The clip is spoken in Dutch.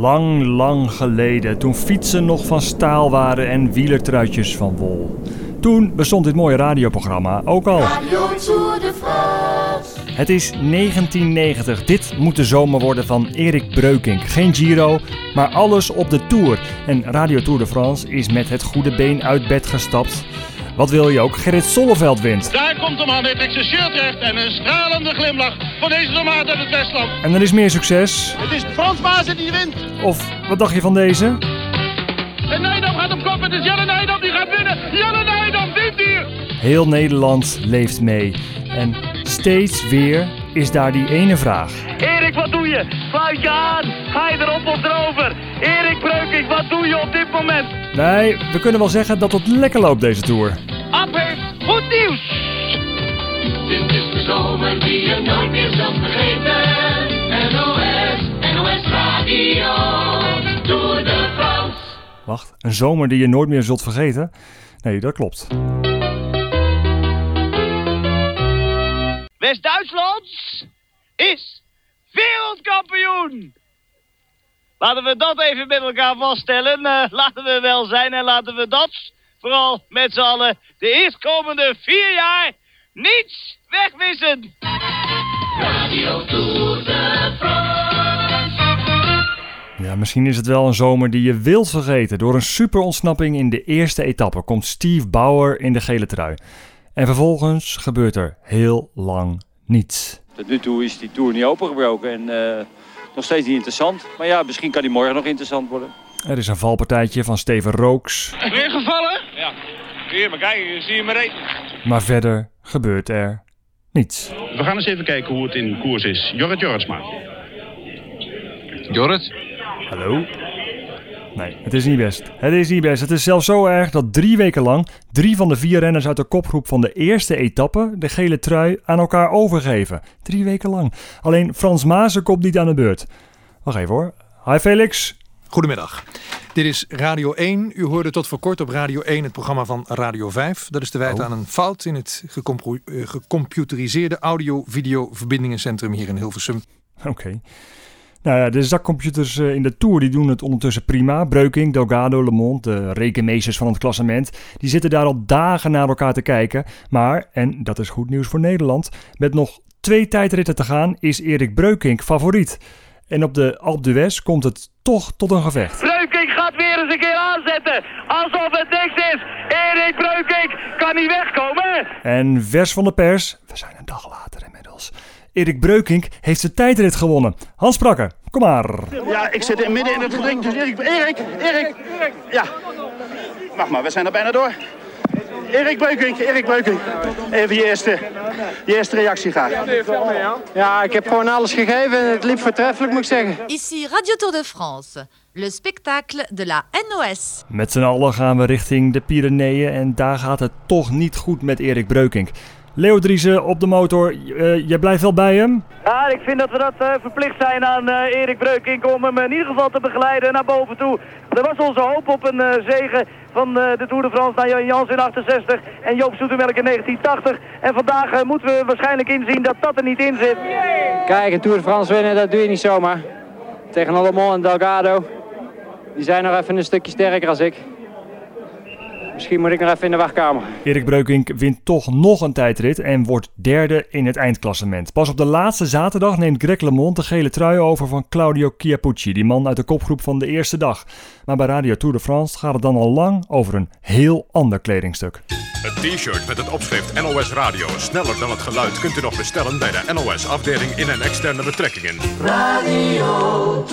Lang, lang geleden, toen fietsen nog van staal waren en wielertruitjes van wol. Toen bestond dit mooie radioprogramma ook al. Radio Tour de France. Het is 1990. Dit moet de zomer worden van Erik Breukink. Geen Giro, maar alles op de Tour. En Radio Tour de France is met het goede been uit bed gestapt. Wat wil je ook? Gerrit Solleveld wint. Daar komt de man, trekt zijn shirt recht en een stralende glimlach voor deze tomaat uit het Westland. En er is meer succes. Het is Frans Maassen die wint. Of wat dacht je van deze? En Nijdam gaat op kop, het is Jelle Nijdam die gaat winnen. Jelle Nijdam wint hier. Heel Nederland leeft mee. En steeds weer is daar die ene vraag. Erik, wat doe je? Sluit je aan? Ga je erop of erover? Erik Breukink, wat doe je op dit moment? Nee, we kunnen wel zeggen dat het lekker loopt deze Tour. Ab heeft goed nieuws! Dit is de zomer die je nooit meer zult vergeten. NOS, NOS Radio. Tour de France. Wacht, een zomer die je nooit meer zult vergeten? Nee, dat klopt. West-Duitsland is wereldkampioen! Laten we dat even met elkaar vaststellen. Eh, laten we wel zijn en laten we dat, vooral met z'n allen, de eerstkomende vier jaar niets wegwissen. Radio Tour de France. Ja, misschien is het wel een zomer die je wilt vergeten. Door een super ontsnapping in de eerste etappe komt Steve Bauer in de gele trui. En vervolgens gebeurt er heel lang niets. Tot nu toe is die Tour niet opengebroken en eh, nog steeds niet interessant. Maar ja, misschien kan die morgen nog interessant worden. Er is een valpartijtje van Steven Rooks. Hier, maar zie je maar verder gebeurt er niets. We gaan eens even kijken hoe het in koers is. Jorrit Jorritsma. Jorrit? Hallo? Nee, het is niet best. Het is niet best. Het is zelfs zo erg dat drie weken lang drie van de vier renners uit de kopgroep van de eerste etappe de gele trui aan elkaar overgeven. Drie weken lang. Alleen Frans Maassen komt niet aan de beurt. Wacht even hoor. Hi Felix. Goedemiddag. Dit is Radio 1. U hoorde tot voor kort op Radio 1 het programma van Radio 5. Dat is te wijten Oh. aan een fout in het eh, gecomputeriseerde audio-video-verbindingencentrum hier in Hilversum. Oké. Nou ja, de zakcomputers eh, in de Tour die doen het ondertussen prima. Breuking, Delgado, Le Monde, de rekenmeesters van het klassement, die zitten daar al dagen naar elkaar te kijken. Maar, en dat is goed nieuws voor Nederland, met nog twee tijdritten te gaan is Erik Breukink favoriet. En op de Alpe d'Huez komt het toch tot een gevecht. Breukink eens een keer aanzetten. Alsof het niks is. Erik Breukink kan niet wegkomen. En vers van de pers, we zijn een dag later inmiddels. Erik Breukink heeft zijn tijdrit gewonnen. Hans Prakker, kom maar. Ja, ik zit in midden in het geding. Dus Erik, Erik, Erik. Ja. Wacht maar, we zijn er bijna door. Erik Breukink, Erik Breukink. Even je eerste, je eerste reactie graag. Ja, ik heb gewoon alles gegeven en het liep voortreffelijk, moet ik zeggen. Ici Radio Tour de France, le spectacle de la NOS. Met z'n allen gaan we richting de Pyreneeën en daar gaat het toch niet goed met Erik Breukink. Leo Driessen op de motor, eh, jij blijft wel bij hem? Ja, ik vind dat we dat eh, verplicht zijn aan eh, Erik Breukink om hem in ieder geval te begeleiden naar boven toe. Er was onze hoop op een eh, zege van eh, de Tour de France naar Jan Jans in 68 en Joop Zoetemelk in 1980. En vandaag moeten we waarschijnlijk inzien dat dat er niet in zit. Kijk, een Tour de France winnen, dat doe je niet zomaar. Tegen Allemand en Delgado. Die zijn nog even een stukje sterker als ik. Misschien moet ik nog even in de wachtkamer. Erik Breukink wint toch nog een tijdrit en wordt derde in het eindklassement. Pas op de laatste zaterdag neemt Greg LeMond de gele trui over van Claudio Chiappucci, die man uit de kopgroep van de eerste dag. Maar bij Radio Tour de France gaat het dan al lang over een heel ander kledingstuk. Het t-shirt met het opschrift NOS Radio sneller dan het geluid kunt u nog bestellen bij de NOS afdeling in- en externe betrekkingen. Radio